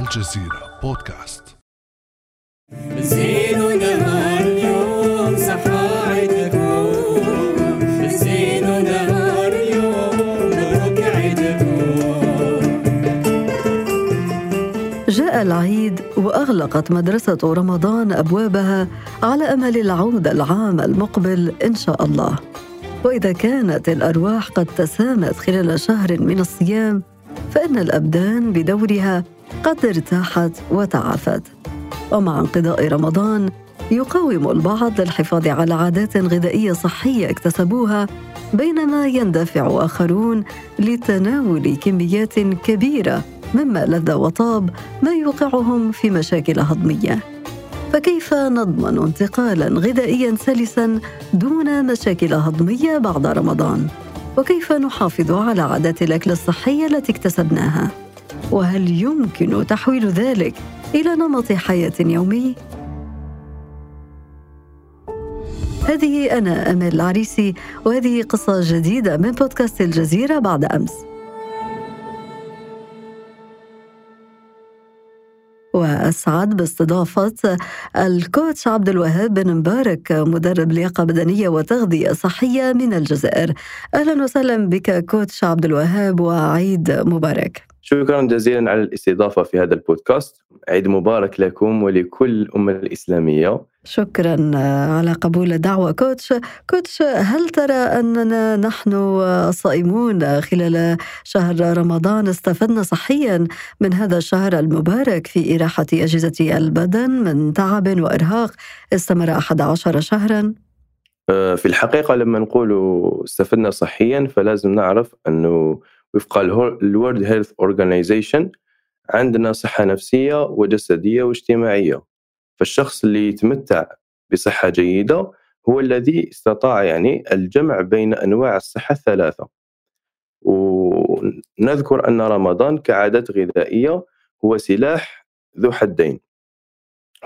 الجزيرة بودكاست. زين ونهار اليوم صحايدكم زين ونهار اليوم مبروك عيدكم جاء العيد وأغلقت مدرسة رمضان أبوابها على أمل العودة العام المقبل إن شاء الله. وإذا كانت الأرواح قد تسامت خلال شهر من الصيام فإن الأبدان بدورها قد ارتاحت وتعافت. ومع انقضاء رمضان يقاوم البعض للحفاظ على عادات غذائية صحية اكتسبوها بينما يندفع آخرون لتناول كميات كبيرة مما لذ وطاب ما يوقعهم في مشاكل هضمية. فكيف نضمن انتقالا غذائيا سلسا دون مشاكل هضمية بعد رمضان؟ وكيف نحافظ على عادات الأكل الصحية التي اكتسبناها؟ وهل يمكن تحويل ذلك إلى نمط حياة يومي هذه أنا أمل العريسي وهذه قصة جديدة من بودكاست الجزيرة بعد أمس وأسعد باستضافة الكوتش عبد الوهاب بن مبارك مدرب لياقة بدنية وتغذية صحية من الجزائر. أهلا وسهلا بك كوتش عبد الوهاب وعيد مبارك. شكرا جزيلا على الاستضافة في هذا البودكاست. عيد مبارك لكم ولكل الأمة الإسلامية. شكرا على قبول الدعوة كوتش. كوتش هل ترى أننا نحن صائمون خلال شهر رمضان؟ استفدنا صحيا من هذا الشهر المبارك في إراحة أجهزة البدن من تعب وإرهاق. استمر 11 شهرا؟ آه، في الحقيقة لما نقول استفدنا صحيا فلازم نعرف أنه وفق ال World Health Organization عندنا صحة نفسية وجسدية واجتماعية. فالشخص اللي يتمتع بصحة جيدة هو الذي استطاع يعني الجمع بين أنواع الصحة الثلاثة. ونذكر أن رمضان كعادات غذائية هو سلاح ذو حدين.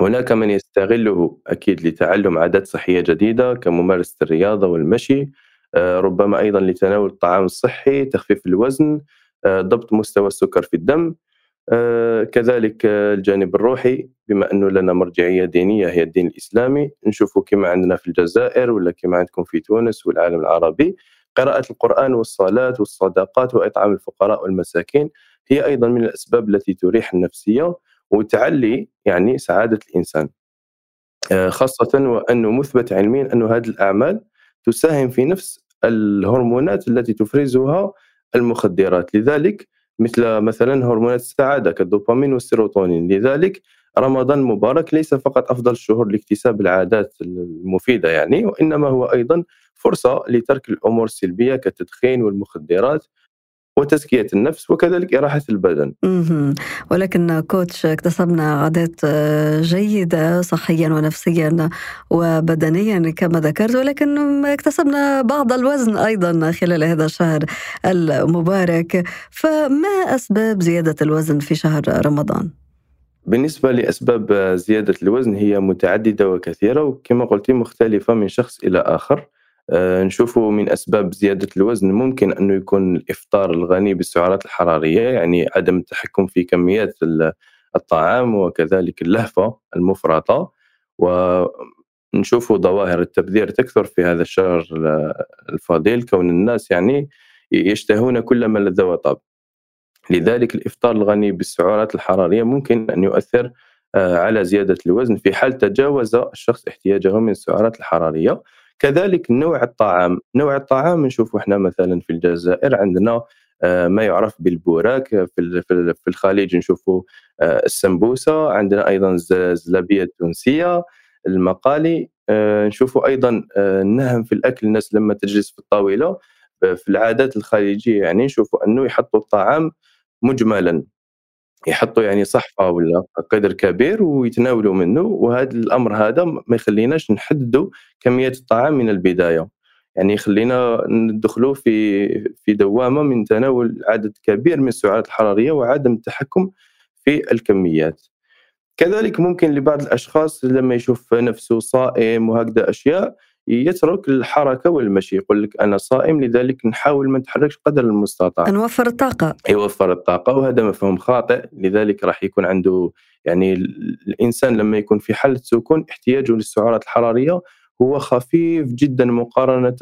هناك من يستغله أكيد لتعلم عادات صحية جديدة كممارسة الرياضة والمشي ربما أيضا لتناول الطعام الصحي تخفيف الوزن آه، ضبط مستوى السكر في الدم. آه، كذلك الجانب الروحي بما أنه لنا مرجعية دينية هي الدين الإسلامي نشوفه كما عندنا في الجزائر ولا كما عندكم في تونس والعالم العربي. قراءة القرآن والصلاة والصدقات وإطعام الفقراء والمساكين هي أيضا من الأسباب التي تريح النفسية وتعلي يعني سعادة الإنسان. خاصة وأنه مثبت علميا أن هذه الأعمال تساهم في نفس الهرمونات التي تفرزها المخدرات. لذلك مثل مثلا هرمونات السعادة كالدوبامين والسيروتونين. لذلك رمضان المبارك ليس فقط أفضل الشهور لاكتساب العادات المفيدة يعني وإنما هو أيضا فرصة لترك الأمور السلبية كالتدخين والمخدرات وتزكية النفس وكذلك إراحة البدن. ولكن كوتش اكتسبنا عادات آه، جيدة صحيا ونفسيا وبدنيا كما ذكرت ولكن اكتسبنا بعض الوزن أيضا خلال هذا الشهر المبارك. فما أسباب زيادة الوزن في شهر رمضان؟ بالنسبة لأسباب زيادة الوزن هي متعددة وكثيرة وكما قلت مختلفة من شخص إلى آخر. آه، نشوفه من أسباب زيادة الوزن ممكن أنه يكون الإفطار الغني بالسعرات الحرارية يعني عدم التحكم في كميات الطعام وكذلك اللهفة المفرطة ونشوف ظواهر التبذير تكثر في هذا الشهر الفضيل كون الناس يعني يشتهون كل ما لذ وطاب. لذلك الإفطار الغني بالسعرات الحرارية ممكن أن يؤثر آه، على زيادة الوزن. في حال تجاوز الشخص احتياجه من السعرات الحرارية كذلك نوع الطعام. نوع الطعام نشوف إحنا مثلا في الجزائر عندنا آه، ما يعرف بالبوراك في في الخليج نشوفوا آه، السمبوسة عندنا أيضا الزلابيه التونسيه المقالي آه، نشوفوا أيضا النهم في الأكل الناس لما تجلس في الطاولة في العادات الخليجية يعني نشوفوا أنه يحطوا الطعام مجملا. يحطوا يعني صحفة ولا قدر كبير ويتناولوا منه وهذا الأمر هذا ما يخليناش نحددوا كمية الطعام من البداية. يعني يخلينا ندخلوا في في دوامة من تناول عدد كبير من السعرات الحرارية وعدم التحكم في الكميات. كذلك ممكن لبعض الأشخاص لما يشوف نفسه صائم وهكذا أشياء يترك الحركة والمشي. يقول لك أنا صائم لذلك نحاول ما نتحركش قدر المستطاع. نوفر الطاقة. يوفر الطاقة وهذا مفهوم خاطئ. لذلك راح يكون عنده يعني ال- الإنسان لما يكون في حالة سكون احتياجه للسعرات الحرارية هو خفيف جدا مقارنة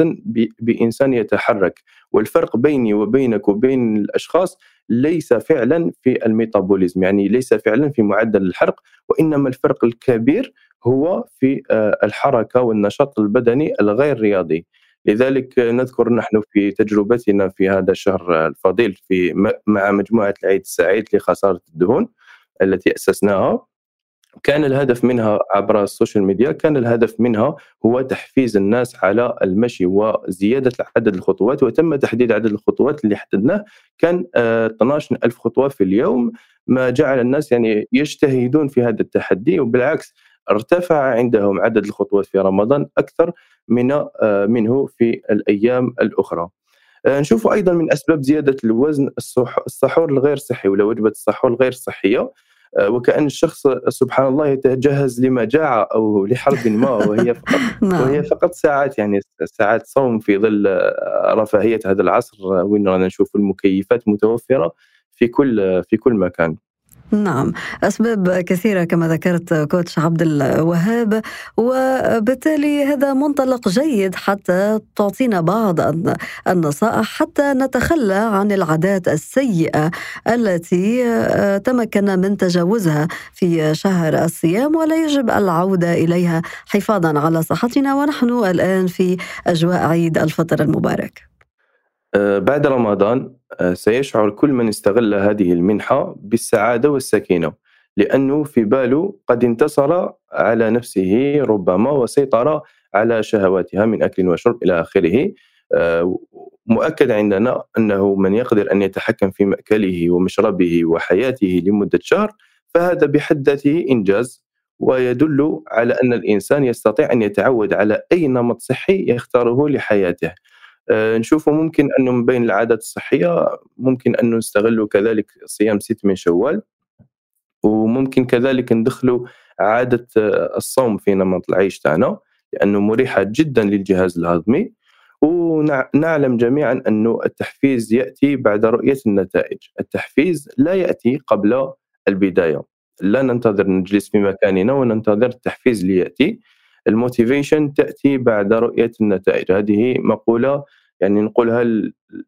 بإنسان يتحرك. والفرق بيني وبينك وبين الأشخاص ليس فعلا في الميتابوليزم يعني ليس فعلا في معدل الحرق وإنما الفرق الكبير هو في آه، الحركة والنشاط البدني الغير رياضي. لذلك نذكر نحن في تجربتنا في هذا الشهر الفضيل في مع مجموعة العيد السعيد لخسارة الدهون التي أسسناها. كان الهدف منها عبر ال social media كان الهدف منها هو تحفيز الناس على المشي وزيادة عدد الخطوات وتم تحديد عدد الخطوات اللي حددناه. كان آه، 12 ألف خطوة في اليوم. ما جعل الناس يعني يجتهدون في هذا التحدي وبالعكس ارتفع عندهم عدد الخطوات في رمضان أكثر من آه، منه في الأيام الأخرى. آه، نشوف أيضا من أسباب زيادة الوزن السح- السحور الغير صحي ولا وجبة السحور الغير صحية. آه، وكأن الشخص سبحان الله يتجهز لمجاعة أو لحرب ما وهي فقط نعم. وهي فقط ساعات يعني ساعات صوم في ظل رفاهية هذا العصر وين رانا نشوف المكيفات متوفرة في كل في كل مكان. نعم أسباب كثيرة كما ذكرت كوتش عبد الوهاب وبالتالي هذا منطلق جيد حتى تعطينا بعض الن- النصائح حتى نتخلى عن العادات السيئة التي آه، تمكنا من تجاوزها في شهر الصيام ولا يجب العودة إليها حفاظا على صحتنا ونحن الآن في أجواء عيد الفطر المبارك. آه، بعد رمضان سيشعر كل من استغل هذه المنحة بالسعادة والسكينة لأنه في باله قد انتصر على نفسه ربما وسيطر على شهواتها من أكل وشرب إلى آخره. آه، مؤكد عندنا أنه من يقدر أن يتحكم في مأكله ومشربه وحياته لمدة شهر فهذا بحد ذاته إنجاز ويدل على أن الإنسان يستطيع أن يتعود على أي نمط صحي يختاره لحياته. آه، نشوفوا ممكن أنه من بين العادات الصحية ممكن أنه نستغلوا كذلك صيام ست من شوال وممكن كذلك ندخلوا عادة آه، الصوم في نمط العيش تاعنا لأنه مريحة جدا للجهاز الهضمي. ونعلم جميعا أنه التحفيز يأتي بعد رؤية النتائج، التحفيز لا يأتي قبل البداية، لا ننتظر نجلس في مكاننا وننتظر التحفيز لياتي، الموتيفيشن تأتي بعد رؤية النتائج، هذه مقولة يعني نقولها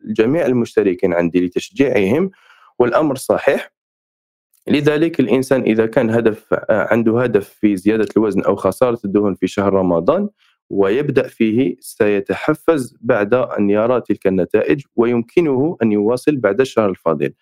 لجميع المشتركين عندي لتشجيعهم والأمر صحيح لذلك الإنسان إذا كان هدف عنده هدف في زيادة الوزن أو خسارة الدهون في شهر رمضان ويبدأ فيه سيتحفز بعد أن يرى تلك النتائج ويمكنه أن يواصل بعد الشهر الفاضل.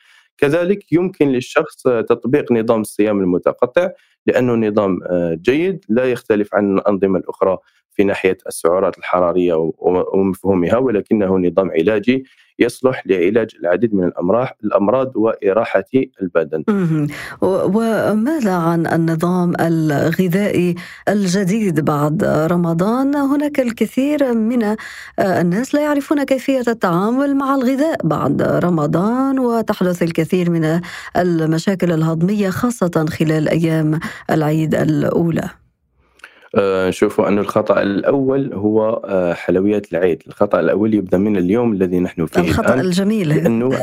كذلك يمكن للشخص تطبيق نظام الصيام المتقطع لأنه نظام آه، جيد لا يختلف عن الأنظمة الأخرى. في ناحية السعرات الحرارية ومفهومها ولكنه نظام علاجي يصلح لعلاج العديد من الامراض الأمراض وإراحة البدن. وماذا عن النظام الغذائي الجديد بعد رمضان؟ هناك الكثير من الناس لا يعرفون كيفية التعامل مع الغذاء بعد رمضان وتحدث الكثير من المشاكل الهضمية خاصة خلال أيام العيد الأولى. آه، نشوفوا أن الخطأ الأول هو آه، حلويات العيد. الخطأ الأول يبدأ من اليوم الذي نحن فيه الخطأ الآن الجميل. لأنه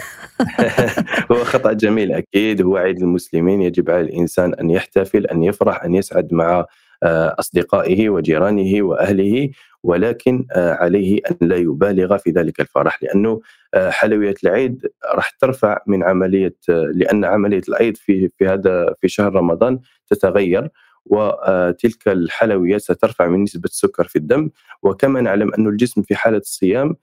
هو خطأ جميل أكيد. هو عيد المسلمين. يجب على الإنسان أن يحتفل أن يفرح أن يسعد مع آه، أصدقائه وجيرانه وأهله ولكن آه، عليه أن لا يبالغ في ذلك الفرح لأنه آه، حلويات العيد راح ترفع من عملية آه، لأن عملية العيد في في هذا في شهر رمضان تتغير. وتلك الحلويات سترفع من نسبة السكر في الدم. وكما نعلم أن الجسم في حالة الصيام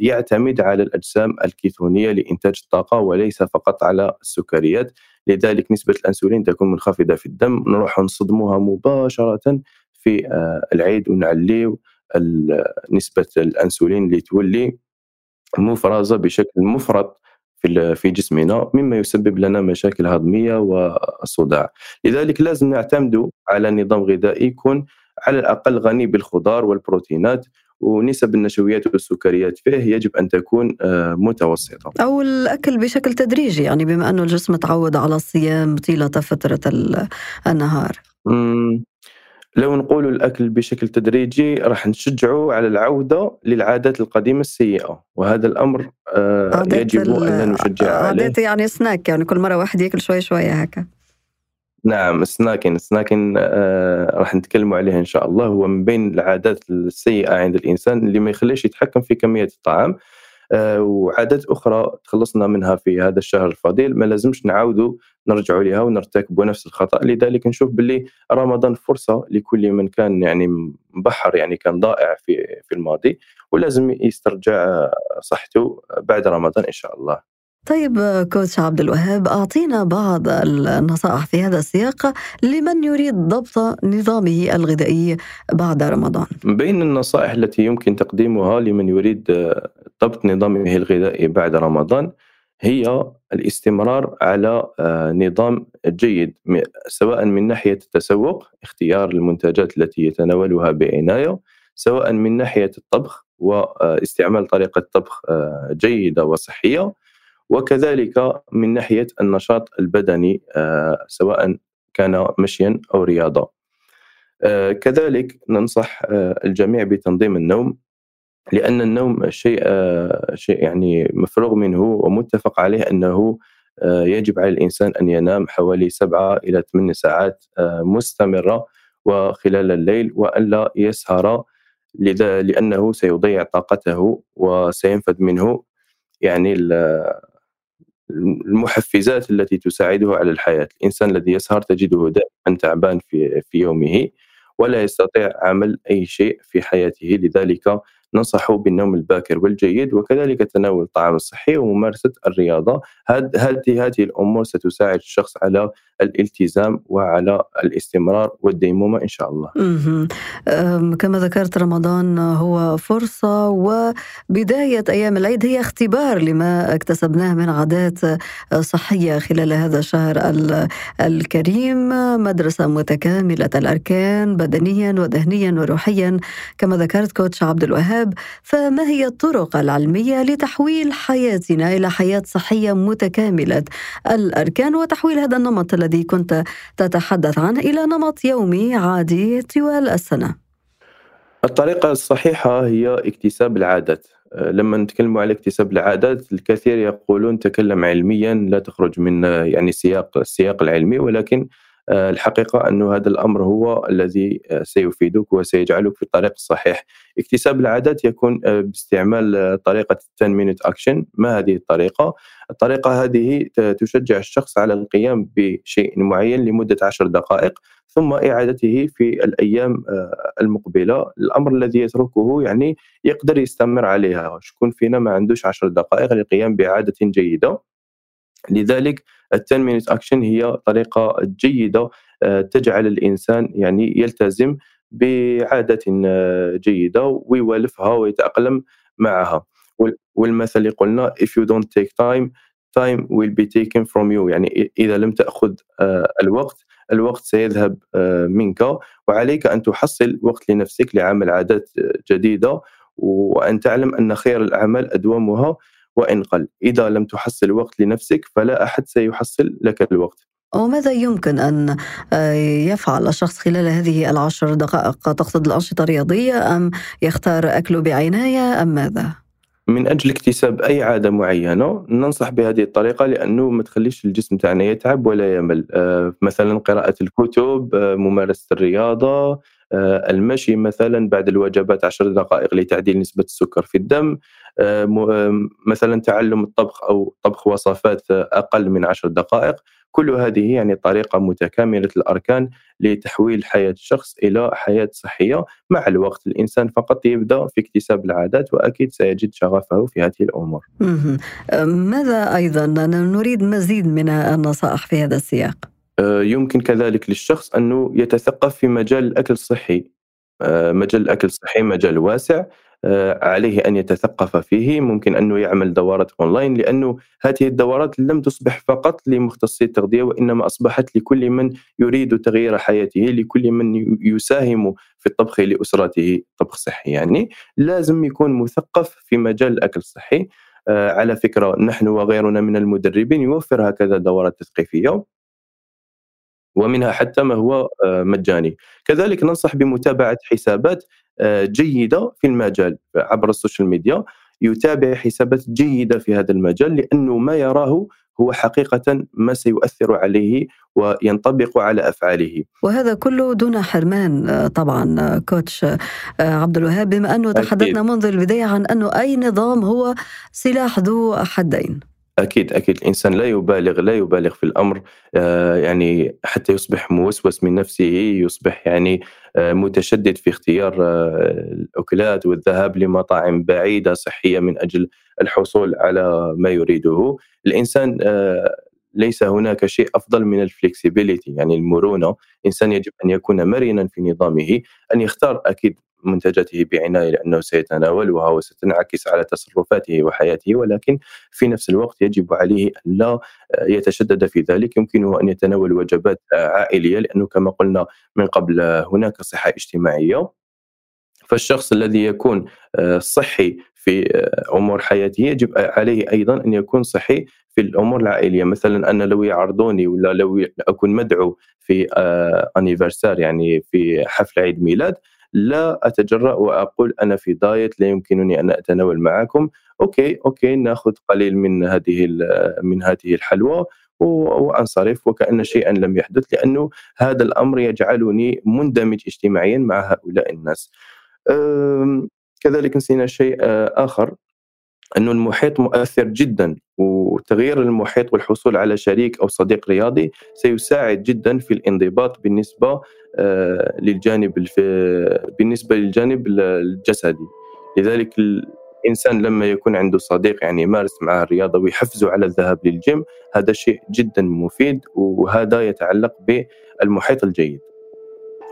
يعتمد على الأجسام الكيتونية لإنتاج الطاقة وليس فقط على السكريات. لذلك نسبة الأنسولين تكون منخفضة في الدم. نروح نصدموها مباشرة في آه، العيد ونعليو نسبة الأنسولين اللي تولي مفرزة بشكل مفرط. في جسمنا مما يسبب لنا مشاكل هضمية والصداع لذلك لازم نعتمد على نظام غذائي يكون على الأقل غني بالخضار والبروتينات ونسب النشويات والسكريات فيه يجب أن تكون آه، متوسطة. أو الأكل بشكل تدريجي يعني بما أنه الجسم تعود على الصيام طيلة فترة ال- النهار. لو نقول الأكل بشكل تدريجي راح نشجعه على العودة للعادات القديمة السيئة وهذا الأمر آه، يجب أن نشجع عليه. عادات يعني سناك يعني كل مرة واحد يأكل شوي شوي هكا. نعم السناكين السناكين آه، راح نتكلموا عليه إن شاء الله. هو من بين العادات السيئة عند الإنسان اللي ما يخليش يتحكم في كمية الطعام. آه، وعادات أخرى تخلصنا منها في هذا الشهر الفضيل ما لازمش نعاودوا نرجعوا لها ونرتكبوا نفس الخطأ. لذلك نشوف باللي رمضان فرصة لكل من كان يعني مبحر يعني كان ضائع في في الماضي ولازم يسترجع آه، صحته بعد رمضان إن شاء الله. طيب كوتش عبد الوهاب أعطينا بعض النصائح في هذا السياق لمن يريد ضبط نظامه الغذائي بعد رمضان. بين النصائح التي يمكن تقديمها لمن يريد آه، ضبط نظامه الغذائي بعد رمضان هي الاستمرار على آه، نظام جيد سواء من ناحية التسوق اختيار المنتجات التي يتناولها بعناية سواء من ناحية الطبخ واستعمال طريقة طبخ آه، جيدة وصحية وكذلك من ناحية النشاط البدني آه، سواء كان مشيا أو رياضة. آه، كذلك ننصح آه، الجميع بتنظيم النوم لأن النوم شيء آه، شيء يعني مفروغ منه ومتفق عليه أنه آه، يجب على الإنسان أن ينام حوالي سبعة إلى ثمان ساعات آه، مستمرة وخلال الليل وألا يسهر لذا لأنه سيضيع طاقته وسينفذ منه يعني ال- المحفزات التي تساعده على الحياة. الإنسان الذي يسهر تجده دائما تعبان في, في يومه ولا يستطيع عمل أي شيء في حياته لذلك ننصحه بالنوم الباكر والجيد وكذلك تناول الطعام الصحي وممارسة الرياضة. هذه هذه الأمور ستساعد الشخص على الالتزام وعلى الاستمرار والديمومة إن شاء الله. كما ذكرت رمضان هو فرصة وبداية أيام العيد هي اختبار لما اكتسبناه من عادات صحية خلال هذا الشهر ال- الكريم. مدرسة متكاملة الأركان بدنيا وذهنيا وروحيا. كما ذكرت كوتش عبد الوهاب. فما هي الطرق العلمية لتحويل حياتنا إلى حياة صحية متكاملة الأركان وتحويل هذا النمط الذي كنت تتحدث عنه إلى نمط يومي عادي طوال السنة. الطريقة الصحيحة هي اكتساب العادات. أه، لما نتكلم على اكتساب العادات الكثير يقولون تكلم علميا لا تخرج من أه، يعني سياق السياق العلمي ولكن أه، الحقيقة أن هذا الأمر هو الذي أه، سيفيدك وسيجعلك في الطريق الصحيح. اكتساب العادات يكون أه، باستعمال طريقة 10 minute action. ما هذه الطريقة؟ الطريقة هذه تشجع الشخص على القيام بشيء معين لمدة عشر دقائق ثم إعادته في الأيام أه، المقبلة. الأمر الذي يتركه يعني يقدر يستمر عليها. شكون فينا ما عندوش عشر دقائق للقيام بعادة جيدة. لذلك ال 10 minute action هي طريقة جيدة آه، تجعل الإنسان يعني يلتزم بعادة آه، جيدة ويوالفها ويتأقلم معها. وال- والمثل اللي قلنا if you don't take time time will be taken from you. يعني إذا لم تأخذ آه، الوقت الوقت سيذهب منك. وعليك أن تحصل وقت لنفسك لعمل عادات جديدة. وأن تعلم أن خير الأعمال أدومها. وإن قل. إذا لم تحصل وقت لنفسك فلا أحد سيحصل لك الوقت. وماذا يمكن أن آه، يفعل الشخص خلال هذه العشر دقائق؟ تقصد الأنشطة الرياضية أم يختار أكله بعناية أم ماذا؟ من أجل اكتساب أي عادة معينة ننصح بهذه الطريقة لأنه ما تخليش الجسم تاعنا يتعب ولا يمل. آه، مثلا قراءة الكتب آه، ممارسة الرياضة المشي مثلا بعد الوجبات عشر دقائق لتعديل نسبة السكر في الدم آه، آه، مثلا تعلم الطبخ أو طبخ وصفات آه، أقل من عشر دقائق كل هذه يعني طريقة متكاملة الأركان لتحويل حياة الشخص إلى حياة صحية مع الوقت الإنسان فقط يبدأ في اكتساب العادات وأكيد سيجد شغفه في هذه الأمور. آه، ماذا أيضا نريد مزيد من النصائح في هذا السياق؟ آه، يمكن كذلك للشخص أنه يتثقف في مجال الأكل الصحي. آه، مجال الأكل الصحي مجال واسع. آه، عليه أن يتثقف فيه. ممكن أنه يعمل دورات أونلاين لأنه هذه الدورات لم تصبح فقط لمختصي التغذية وإنما أصبحت لكل من يريد تغيير حياته لكل من يساهم في الطبخ لأسرته طبخ صحي. يعني لازم يكون مثقف في مجال الأكل الصحي. على فكرة نحن وغيرنا من المدربين يوفر هكذا دورات تثقيفية. ومنها حتى ما هو آه، مجاني. كذلك ننصح بمتابعة حسابات آه، جيدة في المجال عبر ال social media. يتابع حسابات جيدة في هذا المجال لأنه ما يراه هو حقيقة ما سيؤثر عليه وينطبق على أفعاله. وهذا كله دون حرمان آه، طبعا coach عبد الوهاب. بما أنه. تحدثنا منذ البداية عن أنه أي نظام هو سلاح ذو حدين. أكيد أكيد. الإنسان لا يبالغ لا يبالغ في الأمر. آه، يعني حتى يصبح موسوس من نفسه يصبح يعني آه، متشدد في اختيار آه، الأكلات والذهاب لمطاعم بعيدة صحية من أجل الحصول على ما يريده. الإنسان آه، ليس هناك شيء أفضل من الفلكسبيليتي يعني المرونة. الإنسان يجب أن يكون مرنا في نظامه. أن يختار أكيد منتجاته بعناية لأنه سيتناولها وستنعكس على تصرفاته وحياته ولكن في نفس الوقت يجب عليه أن لا يتشدد في ذلك. يمكنه أن يتناول وجبات عائلية لأنه كما قلنا من قبل هناك صحة اجتماعية. فالشخص الذي يكون آه، صحي في آه، امور حياته يجب عليه أيضا أن يكون صحي في الأمور العائلية. مثلا أنا لو يعرضوني ولا لو أكون مدعو في انيفرسار يعني في حفل عيد ميلاد لا أتجرأ وأقول أنا في دايت لا يمكنني أن أتناول معكم okay okay نأخذ قليل من هذه من هذه الحلوى وأنصرف وكأن شيئا لم يحدث لأنه هذا الأمر يجعلني مندمج اجتماعيا مع هؤلاء الناس. كذلك نسينا شيء آه، آخر أنه المحيط مؤثر جدا وتغيير المحيط والحصول على شريك أو صديق رياضي سيساعد جدا في الانضباط بالنسبة آه، للجانب الف- بالنسبة للجانب الجسدي. لذلك الإنسان لما يكون عنده صديق يعني يمارس معه الرياضة ويحفزه على الذهاب للجيم هذا شيء جدا مفيد وهذا يتعلق بالمحيط الجيد.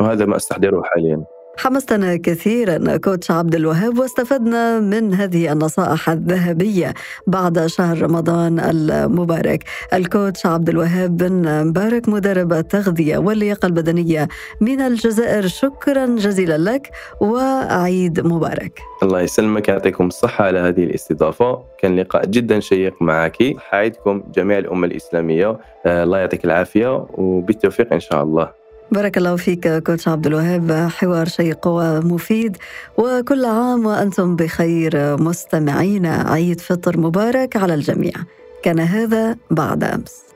وهذا ما أستحضره حاليا. حمستنا كثيرا كوتش عبد الوهاب واستفدنا من هذه النصائح الذهبية بعد شهر رمضان المبارك. الكوتش عبد الوهاب بن مبارك مدرب التغذية واللياقة البدنية من الجزائر شكرا جزيلا لك وعيد مبارك. الله يسلمك يعطيكم الصحة على هذه الاستضافة. كان لقاء جدا شيق معك. حياتكم جميع الأمة الإسلامية. آه، الله يعطيك العافية وبالتوفيق إن شاء الله. بارك الله فيك كوتش عبد الوهاب. حوار شيق ومفيد. وكل عام وأنتم بخير. مستمعين عيد فطر مبارك على الجميع. كان هذا بعد أمس.